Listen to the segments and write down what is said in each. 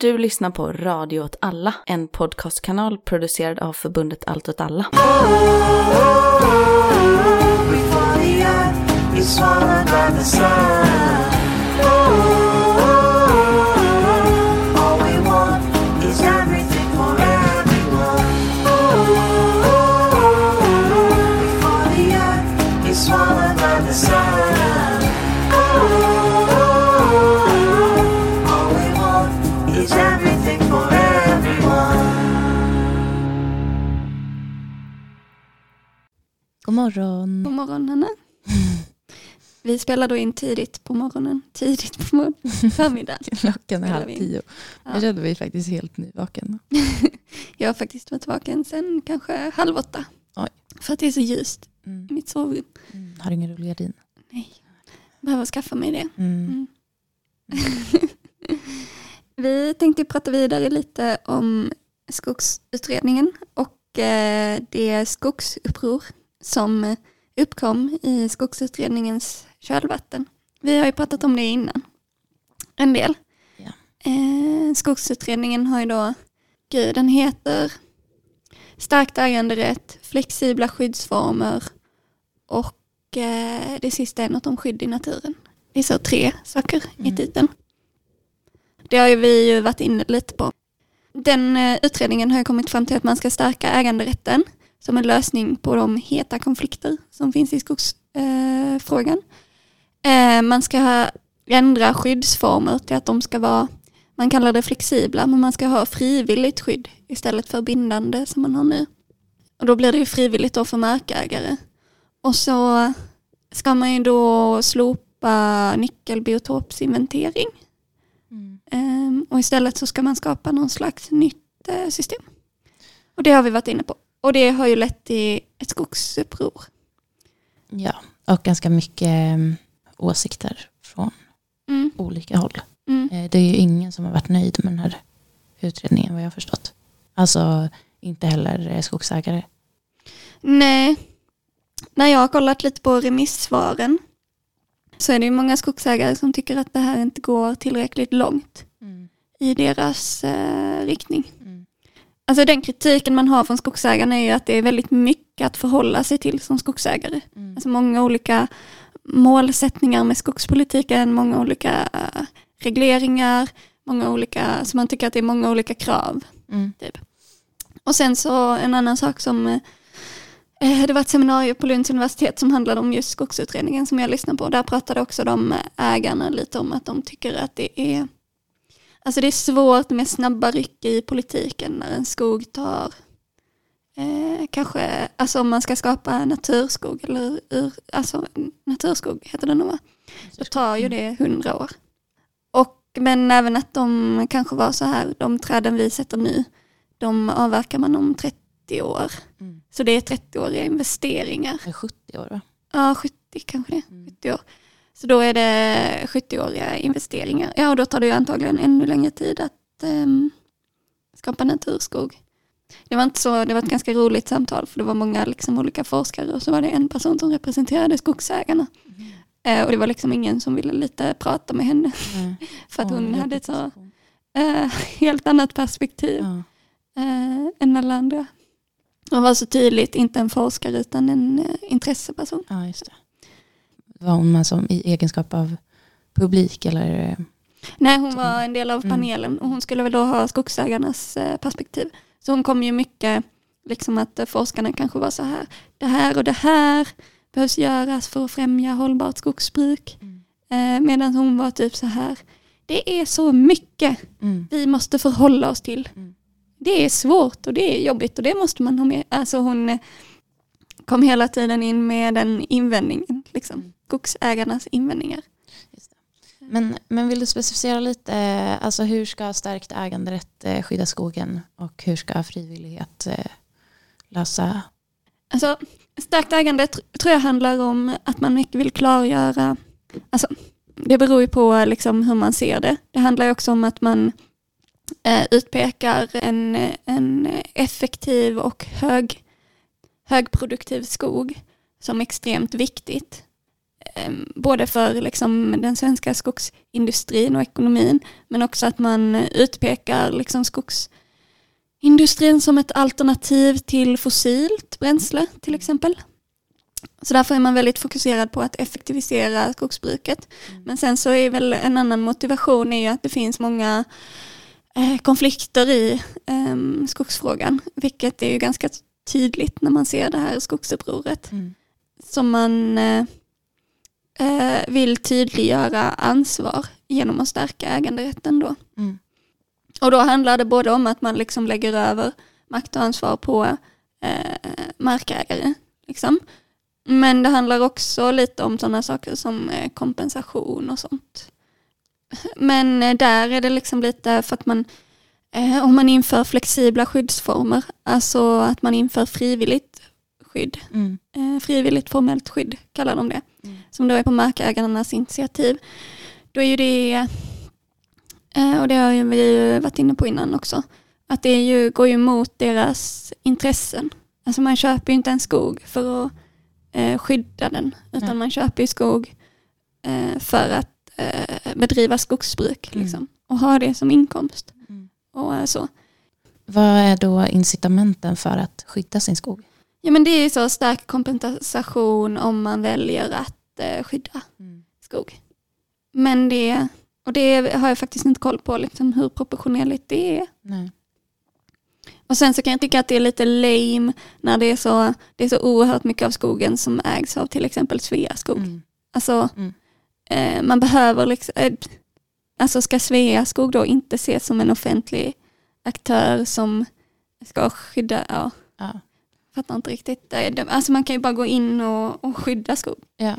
Du lyssnar på Radio åt alla, en podcastkanal producerad av förbundet Allt åt alla. Before the earth is swallowed by the sun. Morgon. God morgon Hanna. Vi spelar då in tidigt på morgonen. Tidigt på morgonen. Förmiddag. Klockan är halv tio. Ja. Jag kände mig faktiskt helt nyvaken. Jag har faktiskt varit vaken sen kanske halv åtta. Oj. För att det är så ljust Mm. i mitt sovrum. Mm. Har du ingen rullgardin? Nej. Behöver skaffa mig det. Mm. Mm. Vi tänkte prata vidare lite om skogsutredningen och eh, det skogsuppror som uppkom i skogsutredningens kölvatten. Vi har ju pratat om det innan, en del. Ja. Eh, skogsutredningen har ju då, gud den heter Starkt äganderätt, flexibla skyddsformer och eh, det sista är något om skydd i naturen. Det är så tre saker i Mm. titeln. Det har ju vi ju varit inne lite på. Den eh, utredningen har ju kommit fram till att man ska stärka äganderätten som en lösning på de heta konflikter som finns i skogsfrågan. Eh, eh, man ska ändra skyddsformer till att de ska vara, man kallar det flexibla, men man ska ha frivilligt skydd istället för bindande som man har nu. Och då blir det ju frivilligt då för markägare. Och så ska man ju då slopa nyckelbiotopsinventering. Mm. Ehm, och istället så ska man skapa någon slags nytt eh, system. Och det har vi varit inne på. Och det har ju lett till ett skogsuppror. Ja, och ganska mycket mm, åsikter från Mm, olika håll. mm, Eh, Det är ju ingen som har varit nöjd med den här utredningen vad jag har förstått. Alltså inte heller eh, skogsägare. Nej, när jag har kollat lite på remissvaren så är det ju många skogsägare som tycker att det här inte går tillräckligt långt i deras eh, riktning. Alltså den kritiken man har från skogsägarna är ju att det är väldigt mycket att förhålla sig till som skogsägare. Mm. Alltså många olika målsättningar med skogspolitiken, många olika eh, regleringar, många olika, så man tycker att det är många olika krav. Mm. Och sen så en annan sak som, eh, det var ett seminarium på Lunds universitet som handlade om just skogsutredningen som jag lyssnade på. Där pratade också de ägarna lite om att de tycker att det är, alltså det är svårt med snabba ryck i politiken när en skog tar Eh, kanske, alltså om man ska skapa naturskog eller ur, alltså naturskog heter det nog? Då tar ju det hundra år. Och, men även att de kanske var så här, de träden vi sätter nu, de avverkar man om 30 år. Mm. Så det är 30-åriga investeringar. Det är 70 år va? Ja, 70 kanske det, Mm. 70 år. Så då är det 70-åriga investeringar. Ja, och då tar det ju antagligen ännu längre tid att ehm, skapa naturskog. Det var, inte så, det var ett ganska roligt samtal för det var många liksom, olika forskare och så var det en person som representerade skogsägarna. Eh, och det var liksom ingen som ville lite prata med henne Nej. för att Åh, hon hade ett så eh, helt annat perspektiv Ja. eh, än alla andra. Hon var så tydligt inte en forskare utan en intresseperson. ja. Var hon med som i egenskap av publik eller? Nej, hon var en del av Mm. panelen och hon skulle väl då ha skogsägarnas eh, perspektiv. Så hon kom ju mycket, liksom att forskarna kanske var så här, det här och det här behövs göras för att främja hållbart skogsbruk. Eh, medan hon var typ så här, det är så mycket Mm. vi måste förhålla oss till. Mm. Det är svårt och det är jobbigt och det måste man ha med. Alltså hon eh, kom hela tiden in med den invändningen, liksom. Skogsägarnas invändningar. Men, men vill du specificera lite, eh, alltså hur ska stärkt äganderätt eh, skydda skogen och hur ska frivillighet eh, lösa? Alltså, starkt ägande tr- tror jag handlar om att man mycket vill klargöra, alltså, det beror ju på liksom hur man ser det. Det handlar ju också om att man utpekar en, en effektiv och hög, högproduktiv skog som extremt viktigt. Eh, både för liksom den svenska skogsindustrin och ekonomin, men också att man utpekar liksom skogsindustrin som ett alternativ till fossilt bränsle till exempel. Så därför är man väldigt fokuserad på att effektivisera skogsbruket. Men sen så är väl en annan motivation är ju att det finns många eh, konflikter i eh, skogsfrågan, vilket är ju ganska tydligt när man ser det här skogsupproret. Mm. Som man eh, vill tydliggöra ansvar genom att stärka äganderätten då. Mm. Och då handlar det både om att man liksom lägger över makt och ansvar på eh, markägare. Liksom. Men det handlar också lite om sådana saker som eh, kompensation och sånt. Men eh, där är det liksom lite för att man, eh, om man inför flexibla skyddsformer, alltså att man inför frivilligt skydd, Mm. eh, frivilligt formellt skydd kallar de det, Mm. som då är på markägarnas initiativ, då är ju det, eh, och det har vi ju varit inne på innan också, att det ju, går ju emot deras intressen. Alltså man köper ju inte en skog för att eh, skydda den, utan Nej. man köper ju skog eh, för att eh, bedriva skogsbruk Mm. liksom, och ha det som inkomst. Mm. Och eh, så. Vad är då incitamenten för att skydda sin skog? Ja men det är ju så stark kompensation om man väljer att eh, skydda skog. Men det, och det har jag faktiskt inte koll på liksom, hur proportionerligt det är. Nej. Och sen så kan jag tycka att det är lite lame när det är så, det är så oerhört mycket av skogen som ägs av till exempel Sveaskog. Mm. Alltså Mm. eh, man behöver liksom, eh, alltså ska Sveaskog då inte ses som en offentlig aktör som ska skydda, ja, Ja. Fattar inte riktigt. Eh, Alltså man kan ju bara gå in och, och skydda skog. Ja.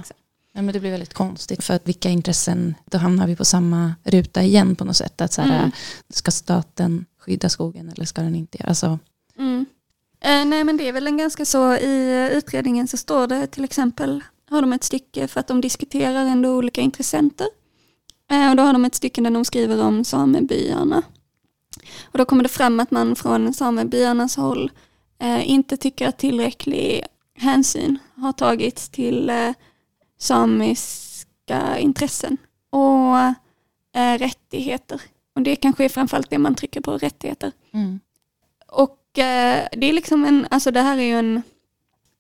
Ja, men det blir väldigt konstigt för att vilka intressen, då hamnar vi på samma ruta igen på något sätt. Att så här, Mm. Ska staten skydda skogen eller ska den inte? Alltså, Mm. Eh, nej men det är väl en ganska så, i utredningen så står det till exempel, har de ett stycke för att de diskuterar ändå olika intressenter. Eh, och då har de ett stycke där de skriver om samebyarna. Och då kommer det fram att man från samebyarnas håll inte tycker att tillräcklig hänsyn har tagits till eh, samiska intressen och eh, rättigheter. Och det kanske är framförallt det man trycker på, rättigheter. mm. Och eh, det är liksom en, alltså det här är ju en,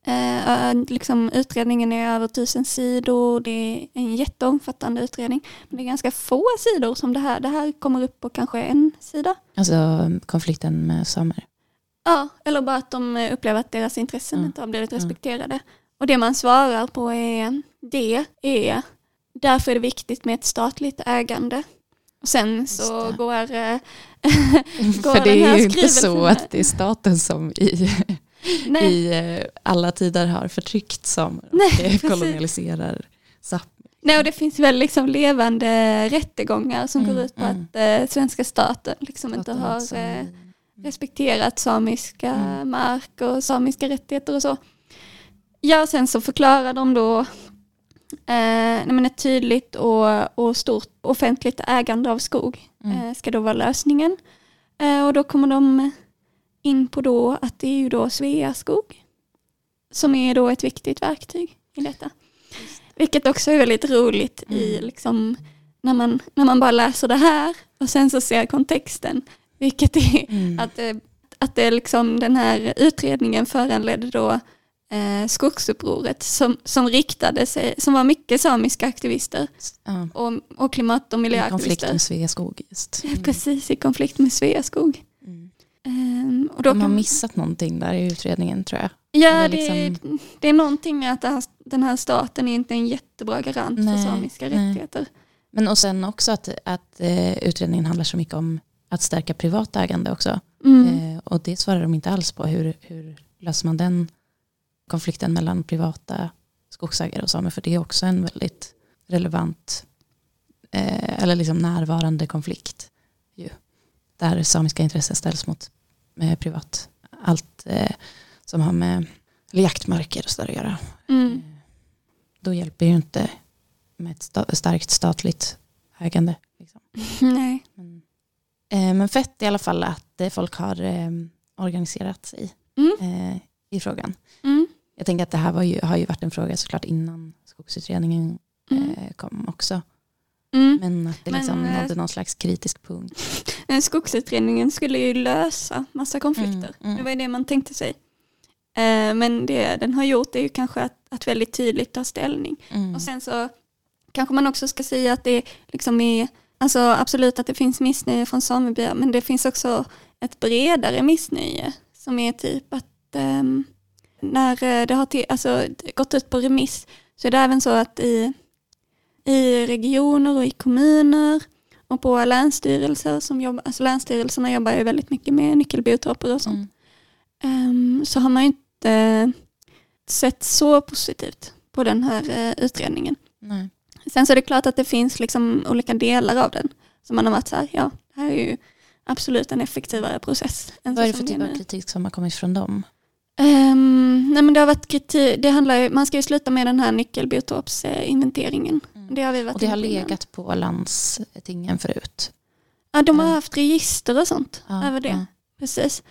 eh, eh, liksom utredningen är över tusen sidor, det är en jätteomfattande utredning. Men det är ganska få sidor som det här, det här kommer upp på kanske en sida. alltså konflikten med samer. Ja, eller bara att de eh, upplever att deras intressen inte har blivit respekterade. Och det man svarar på är, det är, därför är det viktigt med ett statligt ägande. Och sen så går, eh, går För det är ju inte så att det är staten som i, nej, i eh, alla tider har förtryckt samer och Nej, kolonialiserar Sápmi. Nej, och det finns väl liksom levande rättegångar som Mm, går ut på mm. att eh, svenska staten liksom inte har eh, respekterat samiska Mm. mark och samiska rättigheter och så. Ja, sen så förklarar de då eh, men ett tydligt och, och stort offentligt ägande av skog Mm. eh, ska då vara lösningen. Eh, och då kommer de in på då att det är ju då Sveaskog som är då ett viktigt verktyg i detta. Vilket också är väldigt roligt i Mm. liksom när man, när man bara läser det här och sen så ser kontexten. Vilket är Mm. att, det, att det liksom den här utredningen föranledde då eh, skogsupproret som, som riktade sig, som var mycket samiska aktivister Ja, och, och klimat och i miljöaktivister. konflikt med Sveaskog just. Mm. Precis i konflikt med Sveaskog. Mm. Ehm, och då De har missat någonting där i utredningen tror jag. ja, det, liksom- det är någonting med att här, den här staten är inte en jättebra garant Nej, för samiska nej. rättigheter. Men och sen också att, att eh, utredningen handlar så mycket om att stärka privat ägande också. Mm. Eh, och det svarar de inte alls på. Hur, hur löser man den konflikten mellan privata skogsägare och samer? För det är också en väldigt relevant eh, eller liksom närvarande konflikt. Ju, där samiska intressen ställs mot eh, privat. Allt eh, som har med jaktmarker och sådär att göra. Mm. Eh, Då hjälper ju inte med ett sta- starkt statligt ägande. Liksom. Nej. Men, eh, men fett i alla fall att eh, folk har eh, organiserat sig Mm. i frågan. Mm. jag tänker att det här ju, har ju varit en fråga såklart innan skogsutredningen Mm. kom också. Mm. Men att det Men, liksom eh, nådde någon slags kritisk punkt. Men Skogsutredningen skulle ju lösa massa konflikter. Mm, mm. Det var ju det man tänkte sig. Men det den har gjort är ju kanske att, att väldigt tydligt ta ställning. Och sen så kanske man också ska säga att det liksom är, alltså absolut att det finns missnöje från samebyar, men det finns också ett bredare missnöje som är typ att ehm, när eh, det har till, alltså, gått ut på remiss så är det även så att i, i regioner och i kommuner och på länsstyrelser som jobbar, alltså länsstyrelserna jobbar ju väldigt mycket med nyckelbiotoper och sånt. Mm. Ehm, så har man ju inte sett så positivt på den här eh, utredningen. Nej. Sen så är det klart att det finns liksom olika delar av den som man har varit så här, ja, det här är ju absolut en effektivare process. Vad är det så för typ av kritik som har kommit från dem? Ehm, nej men det har varit kritik, det handlar ju, man ska ju sluta med den här nyckelbiotopsinventeringen. Det har vi varit Och det har legat på landstingen förut. Ja, de har Mm. haft register och sånt Ja, över det. ja. Precis.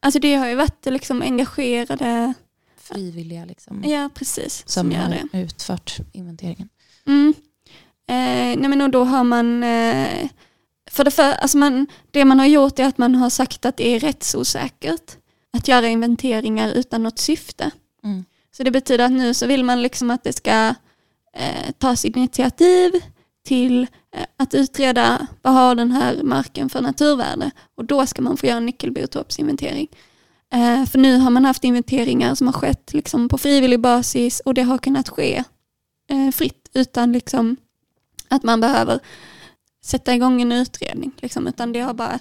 Alltså det har ju varit liksom engagerade, Frivilliga liksom, ja precis, som, som har det. utfört inventeringen. Mm. Eh, nej men och då har man, eh, för det, för, alltså man, det man har gjort är att man har sagt att det är rättsosäkert att göra inventeringar utan något syfte. Mm. Så det betyder att nu så vill man liksom att det ska eh, tas initiativ till eh, att utreda vad har den här marken för naturvärde och då ska man få göra en nyckelbiotopsinventering. Eh, för nu har man haft inventeringar som har skett liksom på frivillig basis och det har kunnat ske eh, fritt utan liksom att man behöver sätta igång en utredning. Liksom, utan det har bara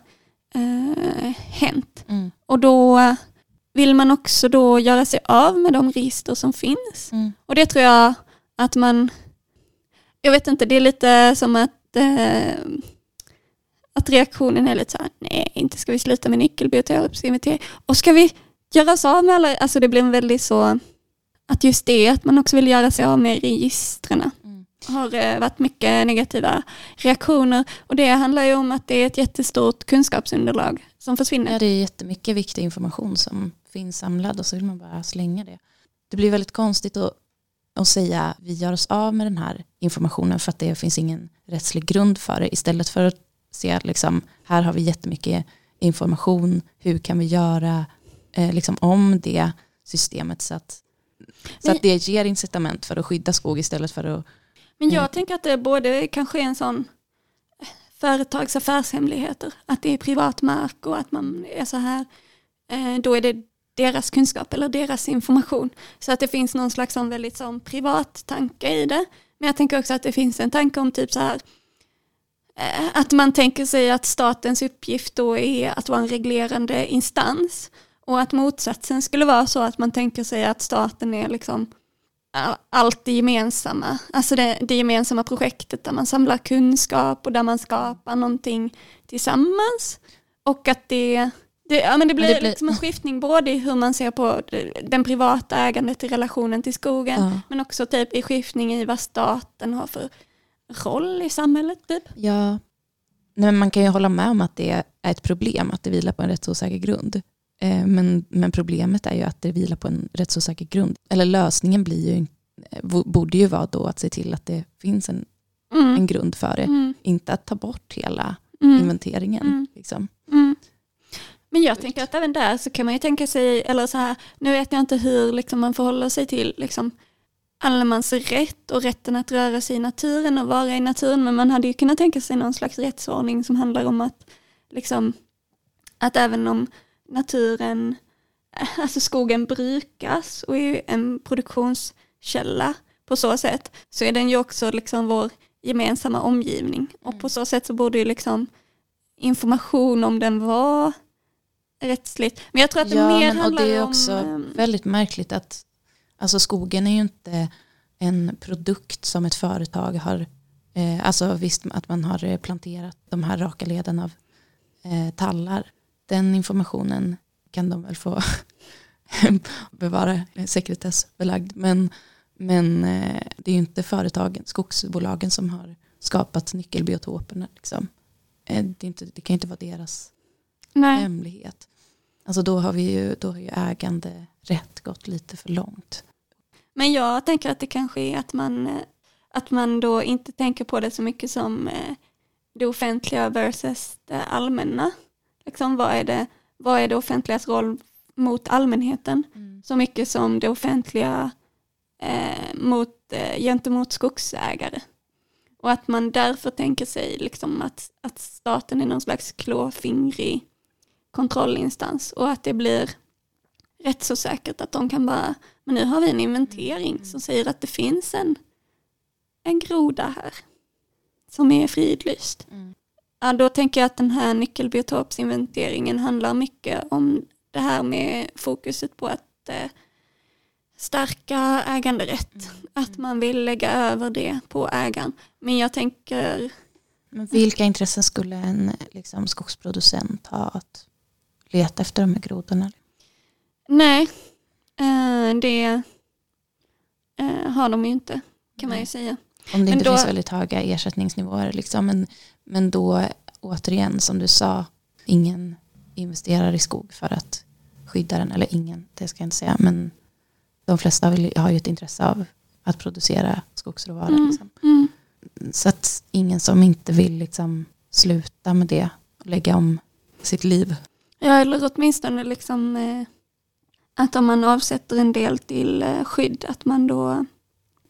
eh, hänt. Mm. Och då vill man också då göra sig av med de register som finns. Mm. Och det tror jag att man, jag vet inte, det är lite som att, eh, att reaktionen är lite så här, nej inte ska vi sluta med nyckelbiotopsinventering. Och ska vi göra oss av med alla, alltså det blir en väldigt så, att just det, att man också vill göra sig av med registren. Har eh, varit mycket negativa reaktioner. Och det handlar ju om att det är ett jättestort kunskapsunderlag som försvinner. Ja, det är jättemycket viktig information som finns samlad och så vill man bara slänga det. Det blir väldigt konstigt att, att säga vi gör oss av med den här informationen för att det finns ingen rättslig grund för det istället för att se att liksom, här har vi jättemycket information, hur kan vi göra eh, liksom, om det systemet så att, så att det ger incitament för att skydda skog istället för att Men jag Mm. tänker att det både kanske är en sån eh, företags affärshemligheter, att det är privat mark och att man är så här, eh, då är det deras kunskap eller deras information. Så att det finns någon slags sån väldigt sån privat tanke i det. Men jag tänker också att det finns en tanke om typ så här, eh, att man tänker sig att statens uppgift då är att vara en reglerande instans och att motsatsen skulle vara så att man tänker sig att staten är liksom allt det gemensamma, alltså det, det gemensamma projektet där man samlar kunskap och där man skapar någonting tillsammans. Och att det, det, ja, men det blir, det blir- liksom en skiftning både i hur man ser på den privata ägandet i relationen till skogen, Ja. men också typ i skiftning i vad staten har för roll i samhället. Typ. Ja, Nej, men man kan ju hålla med om att det är ett problem att det vilar på en rättsosäker grund. Eh, Men, men problemet är ju att det vilar på en rättsosäker grund. Eller lösningen blir ju, eh, bo- borde ju vara då att se till att det finns en, Mm. en grund för det. Mm. Inte att ta bort hela Mm. inventeringen. Mm. Liksom. Mm. Men jag tänker att även där så kan man ju tänka sig, eller så här, nu vet jag inte hur liksom, man förhåller sig till liksom, allemansrätt och rätten att röra sig i naturen och vara i naturen, men man hade ju kunnat tänka sig någon slags rättsordning som handlar om att, liksom, att även om naturen, alltså skogen brukas och är en produktionskälla på så sätt, så är den ju också liksom vår gemensamma omgivning. Och på så sätt så borde ju liksom information om den var rättsligt. Men jag tror att det Ja, mer men, och det är om... också ehm, väldigt märkligt att alltså skogen är ju inte en produkt som ett företag har, eh, alltså visst att man har eh, planterat de här raka leden av eh, tallar. Den informationen kan de väl få bevara eh, sekretessbelagd. Men, men eh, det är ju inte företagen, skogsbolagen som har skapat nyckelbiotoperna. Liksom. Eh, det, inte, det kan ju inte vara deras nej. hemlighet. Alltså då har, vi ju, då har ju äganderätt gått lite för långt. Men jag tänker att det kanske är att man, att man då inte tänker på det så mycket som det offentliga versus det allmänna. Liksom, vad, är det, vad är det offentligas roll mot allmänheten? Så mycket som det offentliga eh, mot, eh, gentemot skogsägare. Och att man därför tänker sig liksom att, att staten är någon slags klåfingrig kontrollinstans och att det blir rätt så säkert att de kan bara, men nu har vi en inventering som säger att det finns en, en groda här som är fridlyst. Ja, då tänker jag att den här nyckelbiotopsinventeringen handlar mycket om det här med fokuset på att eh, stärka äganderätt. Att man vill lägga över det på ägaren. Men jag tänker, Men vilka intressen skulle en liksom, skogsproducent ha att leta efter de här grodorna? nej, eh, det eh, har de ju inte kan man ju Nej. säga. Om det inte då- finns väldigt höga ersättningsnivåer. Liksom. Men, men då återigen som du sa, ingen investerar i skog för att skydda den. Eller ingen, det ska jag inte säga. Men de flesta vill, har ju ett intresse av att producera skogsråvara. Mm. Liksom. Mm. Så att ingen som inte vill liksom, sluta med det och lägga om sitt liv. Ja, eller åtminstone liksom eh, att om man avsätter en del till eh, skydd, att man då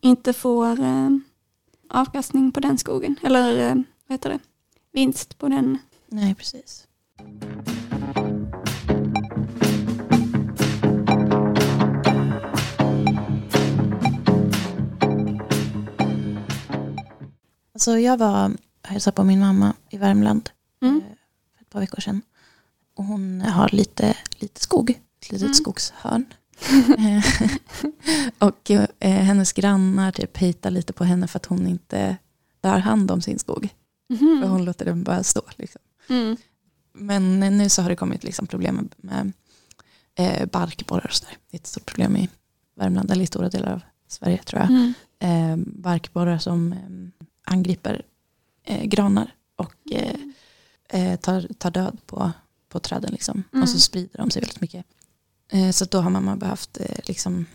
inte får eh, avkastning på den skogen. Eller eh, vad heter det? Vinst på den. Nej, precis. Alltså jag var hälsade på min mamma i Värmland Mm. eh, för ett par veckor sedan. Och hon har lite, lite skog, ett litet Mm. skogshörn. Och eh, hennes grannar typ hejtar lite på henne för att hon inte tar hand om sin skog. För Mhm. hon låter den bara stå. Liksom. Mm. Men nu så har det kommit liksom problem med, eh, barkborrar och sådär. Det är ett stort problem i Värmland eller i stora delar av Sverige tror jag. Mm. Eh, barkborrar som eh, angriper eh, granar och eh, eh, tar, tar död på, på träden. Liksom. Mm. Och så sprider de sig väldigt mycket. Eh, så då har mamma behövt eh, liksom,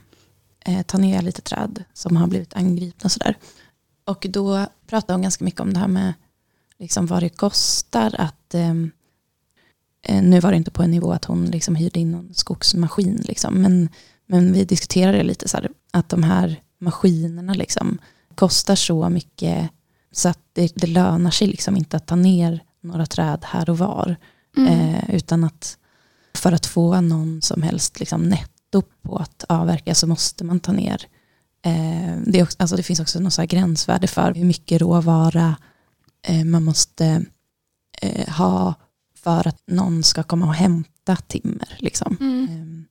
eh, ta ner lite träd som har blivit angripna. Sådär. Och då pratar hon ganska mycket om det här med liksom, vad det kostar att ehm, eh, nu var det inte på en nivå att hon liksom hyrde in någon skogsmaskin. Liksom, men, men vi diskuterade lite så här, att de här maskinerna liksom, kostar så mycket så att det, det lönar sig liksom inte att ta ner några träd här och var. Mm. Eh, utan att för att få någon som helst liksom, netto på att avverka så måste man ta ner. Eh, det, också, alltså det finns också något gränsvärde för hur mycket råvara eh, man måste eh, ha för att någon ska komma och hämta timmer. Liksom. Mm. Ehm,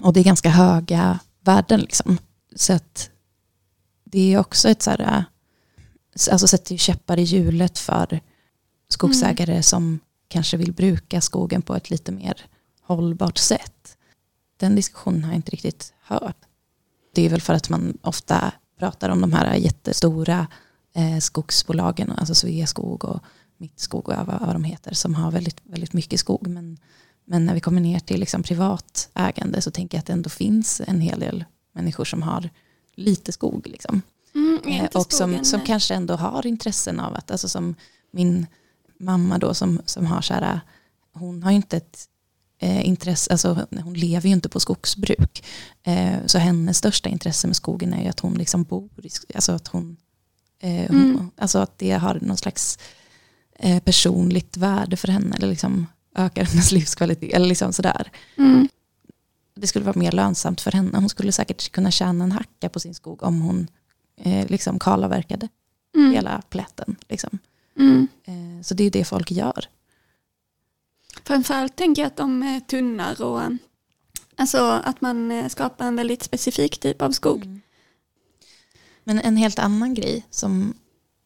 Och det är ganska höga värden. Liksom. Så att det är också ett så här, äh, alltså sätter ju käppar i hjulet för skogsägare som kanske vill bruka skogen på ett lite mer hållbart sätt. Den diskussionen har jag inte riktigt hört. Det är väl för att man ofta pratar om de här jättestora eh, skogsbolagen, alltså Sveaskog och Mittskog och vad, de heter, som har väldigt, väldigt mycket skog. Men, men när vi kommer ner till liksom privat ägande så tänker jag att det ändå finns en hel del människor som har lite skog. Liksom. Mm, Eh, och som, som eh, kanske ändå har intressen av att, alltså som min mamma då som, som har så här, hon har ju inte ett eh, intresse, alltså hon lever ju inte på skogsbruk. Eh, så hennes största intresse med skogen är ju att hon liksom bor i, alltså att hon, eh, hon Mm. alltså att det har någon slags eh, personligt värde för henne eller liksom ökar hennes livskvalitet eller liksom sådär. Mm. Det skulle vara mer lönsamt för henne. Hon skulle säkert kunna tjäna en hacka på sin skog om hon eh, liksom kalavverkade Mm. hela plätten. Liksom. Mm. Eh, så det är det folk gör. Framförallt tänker jag att de är tunnar och alltså att man eh, skapar en väldigt specifik typ av skog. Mm. Men en helt annan grej som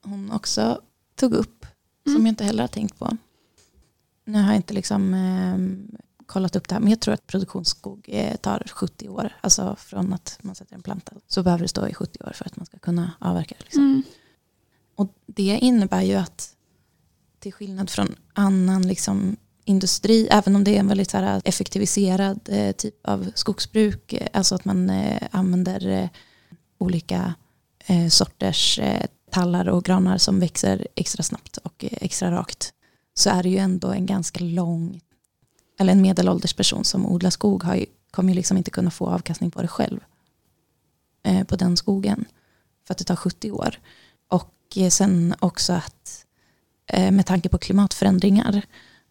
hon också tog upp, som Mm. jag inte heller har tänkt på. Nu har jag inte liksom, eh, kollat upp det här, men jag tror att produktionsskog eh, tar 70 år. Alltså från att man sätter en planta så behöver det stå i 70 år för att man ska kunna avverka. Liksom. Mm. Och det innebär ju att till skillnad från annan liksom industri, även om det är en väldigt så här, effektiviserad eh, typ av skogsbruk, eh, alltså att man eh, använder olika sorters tallar och granar som växer extra snabbt och extra rakt, så är det ju ändå en ganska lång, eller en medelålders person som odlar skog har ju, kommer ju liksom inte kunna få avkastning på det själv, på den skogen, för att det tar 70 år. Och sen också att med tanke på klimatförändringar,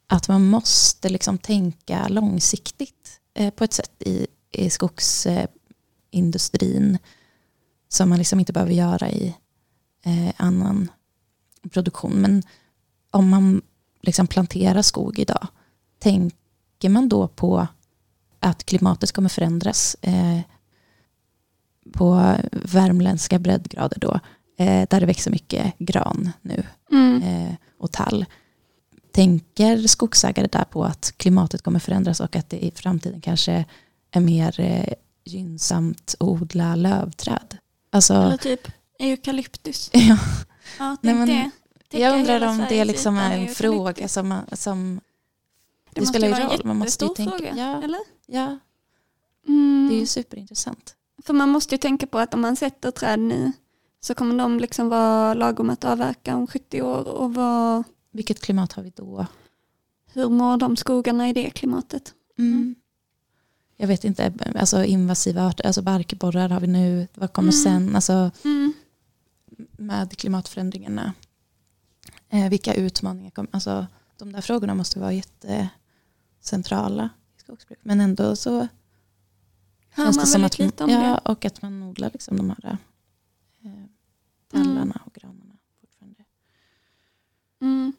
att man måste liksom tänka långsiktigt eh, på ett sätt i, i skogsindustrin som man liksom inte behöver göra i eh, annan produktion. Men om man liksom planterar skog idag, tänker man då på att klimatet kommer förändras eh, på värmländska breddgrader då, eh, där det växer mycket gran nu Mm. eh, och tall. Tänker skogsägare där på att klimatet kommer förändras och att det i framtiden kanske är mer eh, gynnsamt att odla lövträd? Alltså, Eller typ eukalyptus. ja, Ja, Nej, men det. Jag undrar om det liksom är en fråga som, som Det, det spelar ju vara roll, man måste ju tänka- fråga, ja. eller? ja, Mm. det är ju superintressant. För man måste ju tänka på att om man sätter träd nu så kommer de liksom vara lagom att avverka om 70 år och vad, Vilket klimat har vi då? hur mår de skogarna i det klimatet? Mm. Jag vet inte, alltså invasiva arter, alltså barkborrar har vi nu, vad kommer Mm. sen? Alltså, Mm. med klimatförändringarna. Eh, vilka utmaningar kommer, alltså de där frågorna måste vara jättecentrala i skogsbruk. Men ändå så Hör känns det som att, lite om ja, det. och att man odlar liksom de här eh, tallarna och granarna fortfarande. Mm.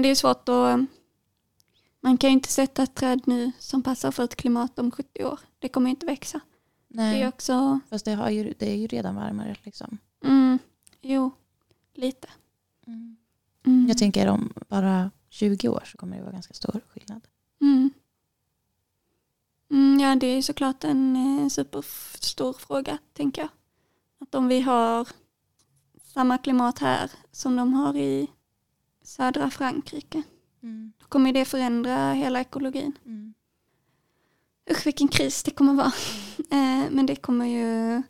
Men det är svårt att... Man kan ju inte sätta ett träd nu som passar för ett klimat om 70 år. Det kommer inte växa. Det är Nej, också... fast det, har ju, det är ju redan varmare liksom. Mm, jo, lite. Mm. Mm. Jag tänker om bara 20 år så kommer det vara ganska stor skillnad. Mm. Mm, ja, det är såklart en eh, superstor fråga, tänker jag. Att om vi har samma klimat här som de har i södra Frankrike, då kommer det förändra hela ekologin. Mm. Usch vilken kris det kommer vara. Eh, Men det kommer ju,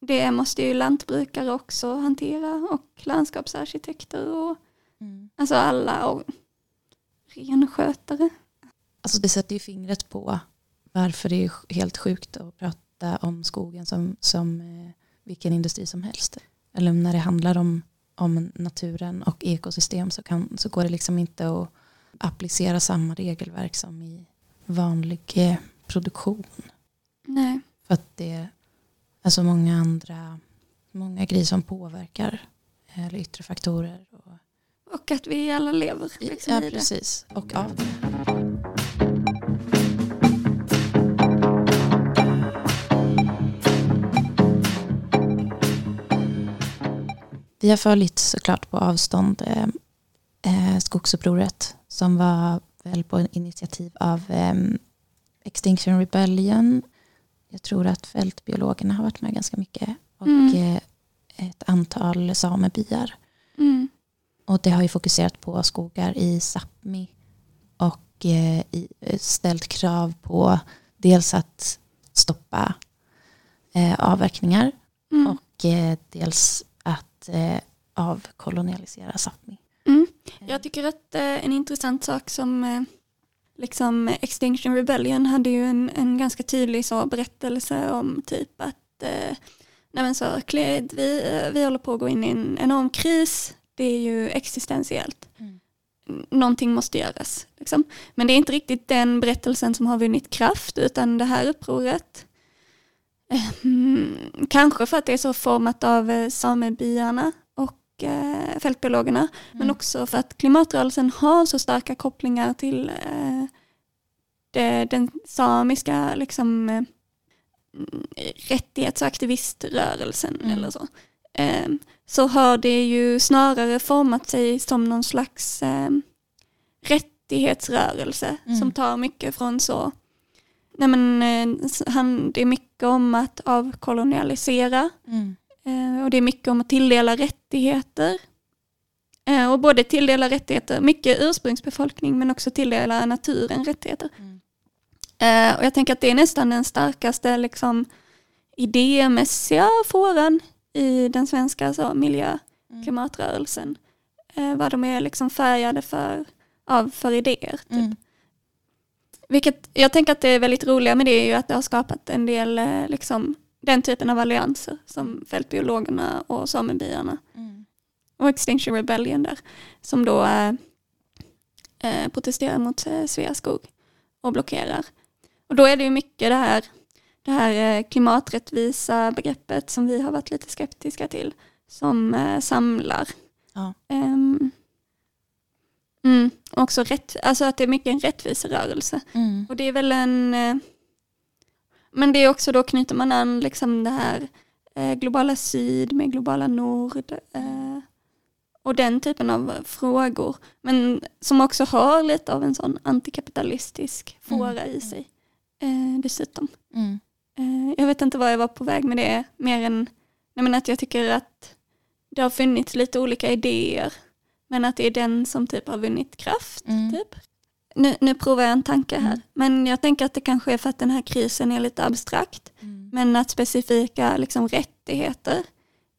det måste ju lantbrukare också hantera och landskapsarkitekter och Mm. alltså alla och renskötare. Alltså det sätter ju fingret på varför det är helt sjukt att prata om skogen som, som eh, vilken industri som helst. Eller när det handlar om, om naturen och ekosystem så, kan, så går det liksom inte att applicera samma regelverk som i vanlig eh, produktion. Nej. För att det är så många andra många grejer som påverkar eh, eller yttre faktorer. Och, Och att vi alla lever liksom ja, i det. precis. Och av det. Vi har följt såklart på avstånd eh, eh, skogsupproret som var väl på initiativ av eh, Extinction Rebellion. Jag tror att fältbiologerna har varit med ganska mycket och Mm. eh, ett antal samebyar. Mm. Och det har ju fokuserat på skogar i Sápmi och eh, i, ställt krav på dels att stoppa eh, avverkningar Mm. och eh, dels att eh, avkolonialisera Sápmi. Mm. Jag tycker att eh, en intressant sak som eh, liksom Extinction Rebellion hade ju en, en ganska tydlig så berättelse om typ att eh, nej så, vi, eh, vi håller på att gå in i en enorm kris, det är ju existentiellt. Mm. Någonting måste göras. Liksom. Men det är inte riktigt den berättelsen som har vunnit kraft utan det här upproret eh, kanske för att det är så format av eh, samebyarna och eh, fältbiologerna men också för att klimatrörelsen har så starka kopplingar till eh, det, den samiska liksom, eh, mm, rättighets och aktiviströrelsen Mm. eller så. Eh, så har det ju snarare format sig som någon slags rättighetsrörelse Mm. som tar mycket från så Nej men, eh, han, det är mycket om att avkolonialisera Mm. Eh, och det är mycket om att tilldela rättigheter. Eh, och både tilldela rättigheter, mycket ursprungsbefolkning men också tilldela naturen rättigheter. Mm. Och jag tänker att det är nästan den starkaste liksom, idémässiga fåran i den svenska så, miljö Mm. klimatrörelsen. Vad de är liksom färgade för, av för idéer. Typ. Vilket jag tänker att det är väldigt roliga med det är ju att det har skapat en del eh, liksom, den typen av allianser som fältbiologerna och samebyarna Mm. och Extinction Rebellion där som då eh, eh, protesterar mot eh, Sveaskog och blockerar. Och då är det ju mycket det här, det här eh, klimaträttvisa begreppet som vi har varit lite skeptiska till som eh, samlar. Ja. Ehm, mm, också rätt, alltså att det är mycket en rättviserörelse. Mm. Och det är väl en... eh, Men det är också då knyter man an liksom det här eh, globala syd med globala nord. eh, Och den typen av frågor. Men som också har lite av en sån antikapitalistisk fåra i sig. eh, Dessutom. Mm. Jag vet inte var jag var på väg med det. Mer än nej men att jag tycker att det har funnits lite olika idéer. Men att det är den som typ har vunnit kraft. Mm. Typ. Nu, nu provar jag en tanke här. Mm. Men jag tänker att det kanske är för att den här krisen är lite abstrakt. Mm. Men att specifika liksom, rättigheter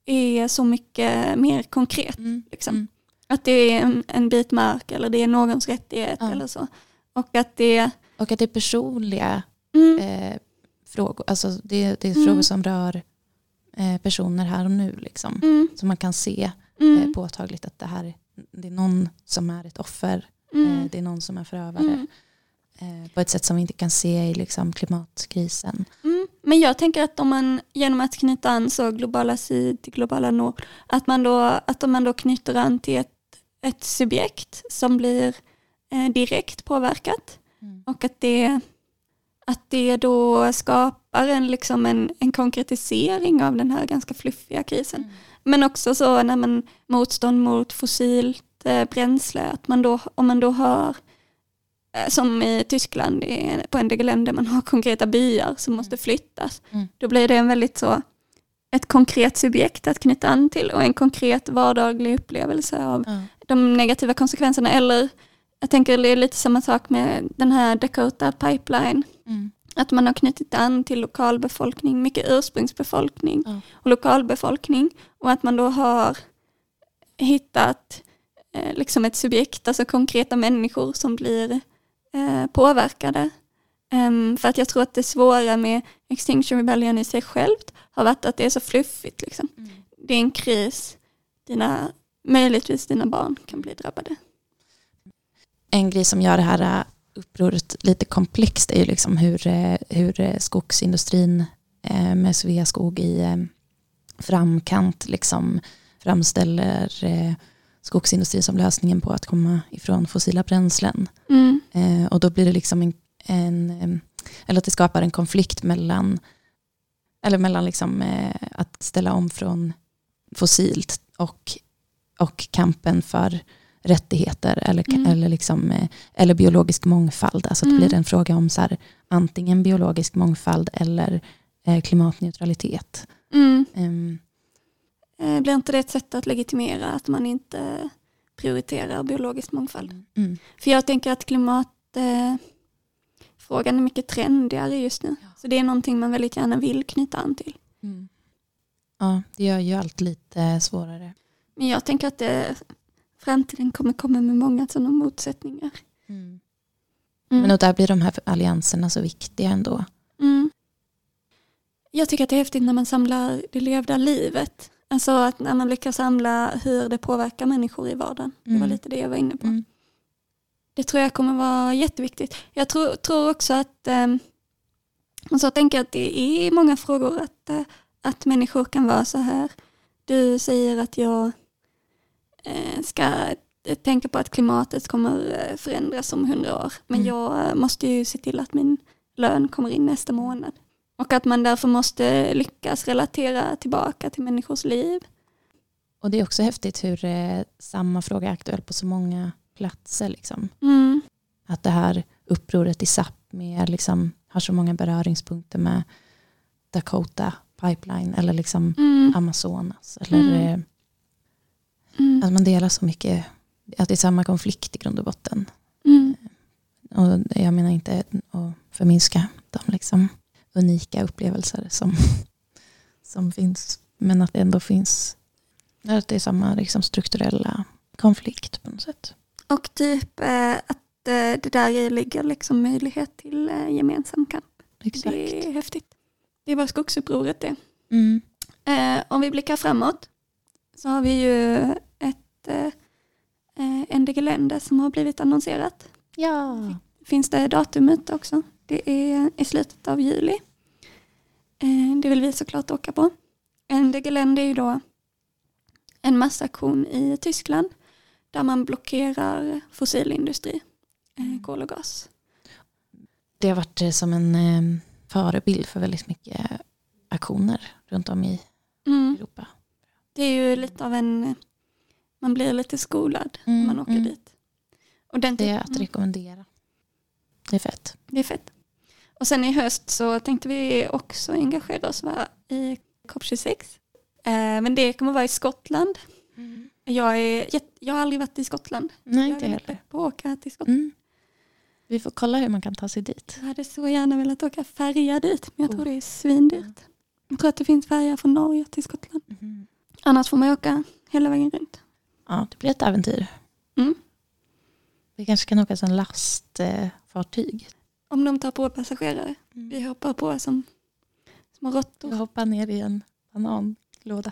är så mycket mer konkret. Mm. Liksom. Mm. Att det är en, en bit mark eller det är någons rättighet Ja. eller så. Och att det... Och att det är personliga Mm, eh, frågor. Alltså det, det är Mm. frågor som rör eh, personer här och nu. Liksom. mm, Så man kan se mm, eh, påtagligt att det här det är någon som är ett offer. mm, Eh, det är någon som är förövare. mm. Eh, på ett sätt som vi inte kan se i liksom, klimatkrisen. Mm, men jag tänker att om man genom att knyta an så globala syd till globala nord, att man då, att om man då knyter an till ett, ett subjekt som blir eh, direkt påverkat Mm. och att det, att det då skapar en, liksom en, en konkretisering av den här ganska fluffiga krisen. Mm. Men också så när man motstånd mot fossilt eh, bränsle, att man då, om man då har eh, som i Tyskland på en del länder man har konkreta byar som måste flyttas. Mm. Då blir det en väldigt så ett konkret subjekt att knyta an till och en konkret vardaglig upplevelse av Ja. de negativa konsekvenserna. Eller jag tänker det är lite samma sak med den här Dakota Pipeline. Mm. Att man har knutit an till lokalbefolkning, mycket ursprungsbefolkning Ja. och lokalbefolkning. Och att man då har hittat eh, liksom ett subjekt, alltså konkreta människor som blir eh, påverkade. Ehm, för att jag tror att det svåra med Extinction Rebellion i sig självt har varit att det är så fluffigt. Liksom. Mm. Det är en kris, dina, möjligtvis dina barn kan bli drabbade. En grej som gör det här eh, upproret lite komplext är ju liksom hur, eh, hur eh, skogsindustrin eh, med Sveaskog i framkant liksom framställer skogsindustrin som lösningen på att komma ifrån fossila bränslen. Mm. Och då blir det liksom en, en eller att det skapar en konflikt mellan eller mellan liksom, att ställa om från fossilt och, och kampen för rättigheter eller, Mm. eller, liksom, eh, eller biologisk mångfald. Alltså att det Mm. blir en fråga om så här, antingen biologisk mångfald eller eh, klimatneutralitet. Mm. Eh, Blir inte det ett sätt att legitimera att man inte prioriterar biologisk mångfald? mm, För jag tänker att klimatfrågan eh, är mycket trendigare just nu. Ja. Så det är någonting man väldigt gärna vill knyta an till. mm. Ja, det gör ju allt lite svårare. Men jag tänker att det, framtiden kommer komma med många sådana motsättningar. Mm. Mm. Men och där blir de här allianserna så viktiga ändå. Mm. Jag tycker att det är häftigt när man samlar det levda livet. Alltså att när man lyckas samla hur det påverkar människor i vardagen. Det var Mm. lite det jag var inne på. Mm. Det tror jag kommer vara jätteviktigt. Jag tror, tror också att, eh, och så tänker jag att det är många frågor att, eh, att människor kan vara så här. Du säger att jag ska eh, tänka på att klimatet kommer eh, förändras om hundra år. Men Mm. jag måste ju se till att min lön kommer in nästa månad. Och att man därför måste lyckas relatera tillbaka till människors liv. Och det är också häftigt hur eh, samma fråga är aktuell på så många platser. Liksom. Mm. Att det här upproret i Sápmi liksom, har så många beröringspunkter med Dakota Pipeline eller liksom Mm. Amazonas. Eller, Mm. Mm. Att man delar så mycket, att det är samma konflikt i grund och botten. Mm. Och jag menar inte att förminska de liksom unika upplevelser som, som finns. Men att det ändå finns, att det är samma liksom strukturella konflikt på något sätt. Och typ eh, att eh, det där ligger liksom möjlighet till eh, gemensam kamp. Exakt. Det är häftigt. Det är vad skogsupproret är. Mm. Om vi blickar framåt så har vi ju ett eh, eh, NDG-länder som har blivit annonserat. Ja. Finns det datumet också? Det är i slutet av juli. Eh, det vill vi såklart åka på. NDG-länder är ju då en massaktion i Tyskland där man blockerar fossilindustri, eh, kol och gas. Det har varit eh, som en eh, förebild för väldigt mycket aktioner runt om i Mm. Europa. Det är ju lite av en, man blir lite skolad när Mm, man åker mm. dit. Och den Det är typ- att rekommendera. Det är fett. Det är fett. Och sen i höst så tänkte vi också engagera oss va, i COP26. Eh, men det kommer vara i Skottland. Jag, är, jag har aldrig varit i Skottland. Nej, jag inte heller. på att åka till Skottland. Mm. Vi får kolla hur man kan ta sig dit. Jag hade så gärna velat åka färja dit, men jag tror Oh. det är svindyrt. Jag tror att det finns färja från Norge till Skottland. Annars får man åka hela vägen runt. Ja, det blir ett äventyr. Mm. Vi kanske kan åka som lastfartyg. Om de tar på passagerare. Vi hoppar på som små råttor. Jag hoppar ner i en bananlåda.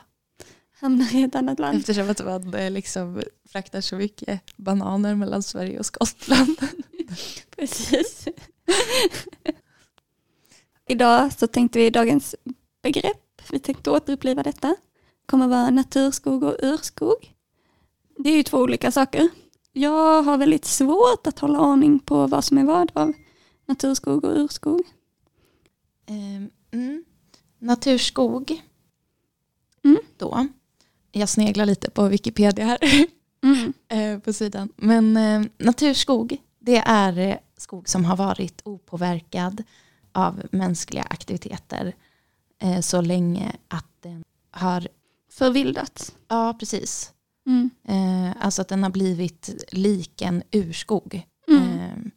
Hamnar i ett annat land. Eftersom att man eh, liksom fraktar så mycket bananer mellan Sverige och Skottland. Precis. Idag så tänkte vi dagens begrepp. Vi tänkte återuppliva detta. kommer vara naturskog och urskog. Det är ju två olika saker. Jag har väldigt svårt att hålla ordning på vad som är vad av naturskog och urskog. Ehm, mm. Naturskog. Mm. Då. Jag sneglar lite på Wikipedia här Mm. eh, på sidan. Men eh, naturskog, det är eh, skog som har varit opåverkad av mänskliga aktiviteter så länge att den har, Förvildats. ja precis, Mm. eh, alltså att den har blivit lik en urskog. Mm.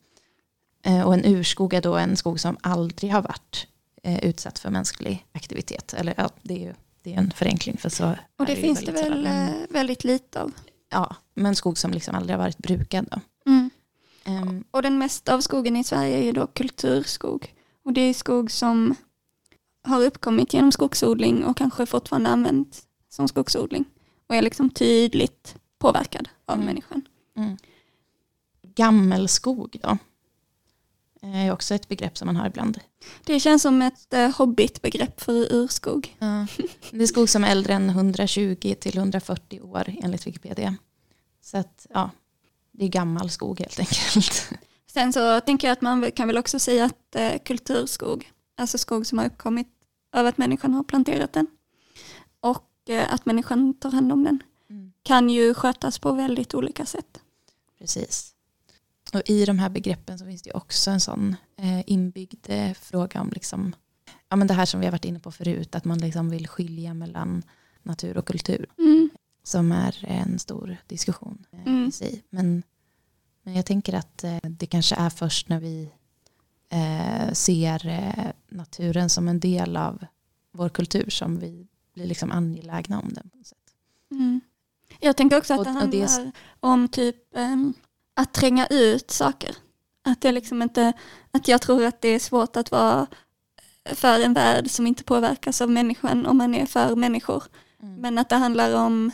Eh, eh, och en urskog är då en skog som aldrig har varit eh, utsatt för mänsklig aktivitet. Eller ja, det är ju det är en förenkling för så Och det ju finns det väl sällan. eh, väldigt lite av. Ja, men skog som liksom aldrig har varit brukad då. Mm. Ehm, Och den mesta av skogen i Sverige är ju då kulturskog. Och det är skog som har uppkommit genom skogsodling och kanske fortfarande används som skogsodling. Och är liksom tydligt påverkad av Mm. människan. mm. Gammelskog då. Eh, är också ett begrepp som man har ibland. Det känns som ett eh, hobbitbegrepp för urskog. Ja. Det är skog som är äldre än 120 till 140 år enligt Wikipedia. Så att ja, det är gammal skog helt enkelt. Sen så tänker jag att man kan väl också säga att eh, kulturskog, alltså skog som har uppkommit av att människan har planterat den att människan tar hand om den, Mm. kan ju skötas på väldigt olika sätt. Precis. Och i de här begreppen så finns det ju också en sån eh, inbyggd eh, fråga om liksom, ja, men det här som vi har varit inne på förut, att man liksom vill skilja mellan natur och kultur, Mm. som är en stor diskussion eh, Mm. i sig. Men, men jag tänker att eh, det kanske är först när vi eh, ser eh, naturen som en del av vår kultur som vi blir liksom angelägna om den. På något sätt. Mm. Jag tänker också att Och- det och det är- handlar om typ ehm, att tränga ut saker. Att det liksom inte, att jag tror att det är svårt att vara för en värld som inte påverkas av människan om man är för människor. Mm. Men att det handlar om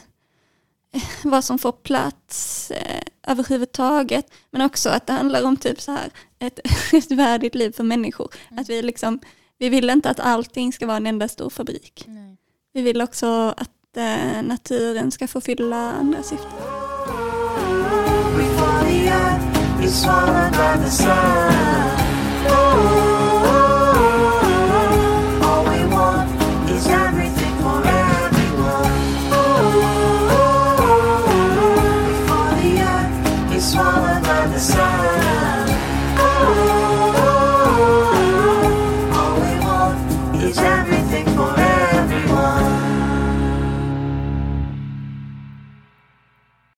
eh, vad som får plats eh, överhuvudtaget. Men också att det handlar om typ så här ett, ett värdigt liv för människor. Att vi liksom, vi vill inte att allting ska vara en enda stor fabrik. Nej. Vi vill också att eh, naturen ska få fylla andra syften. We fall the earth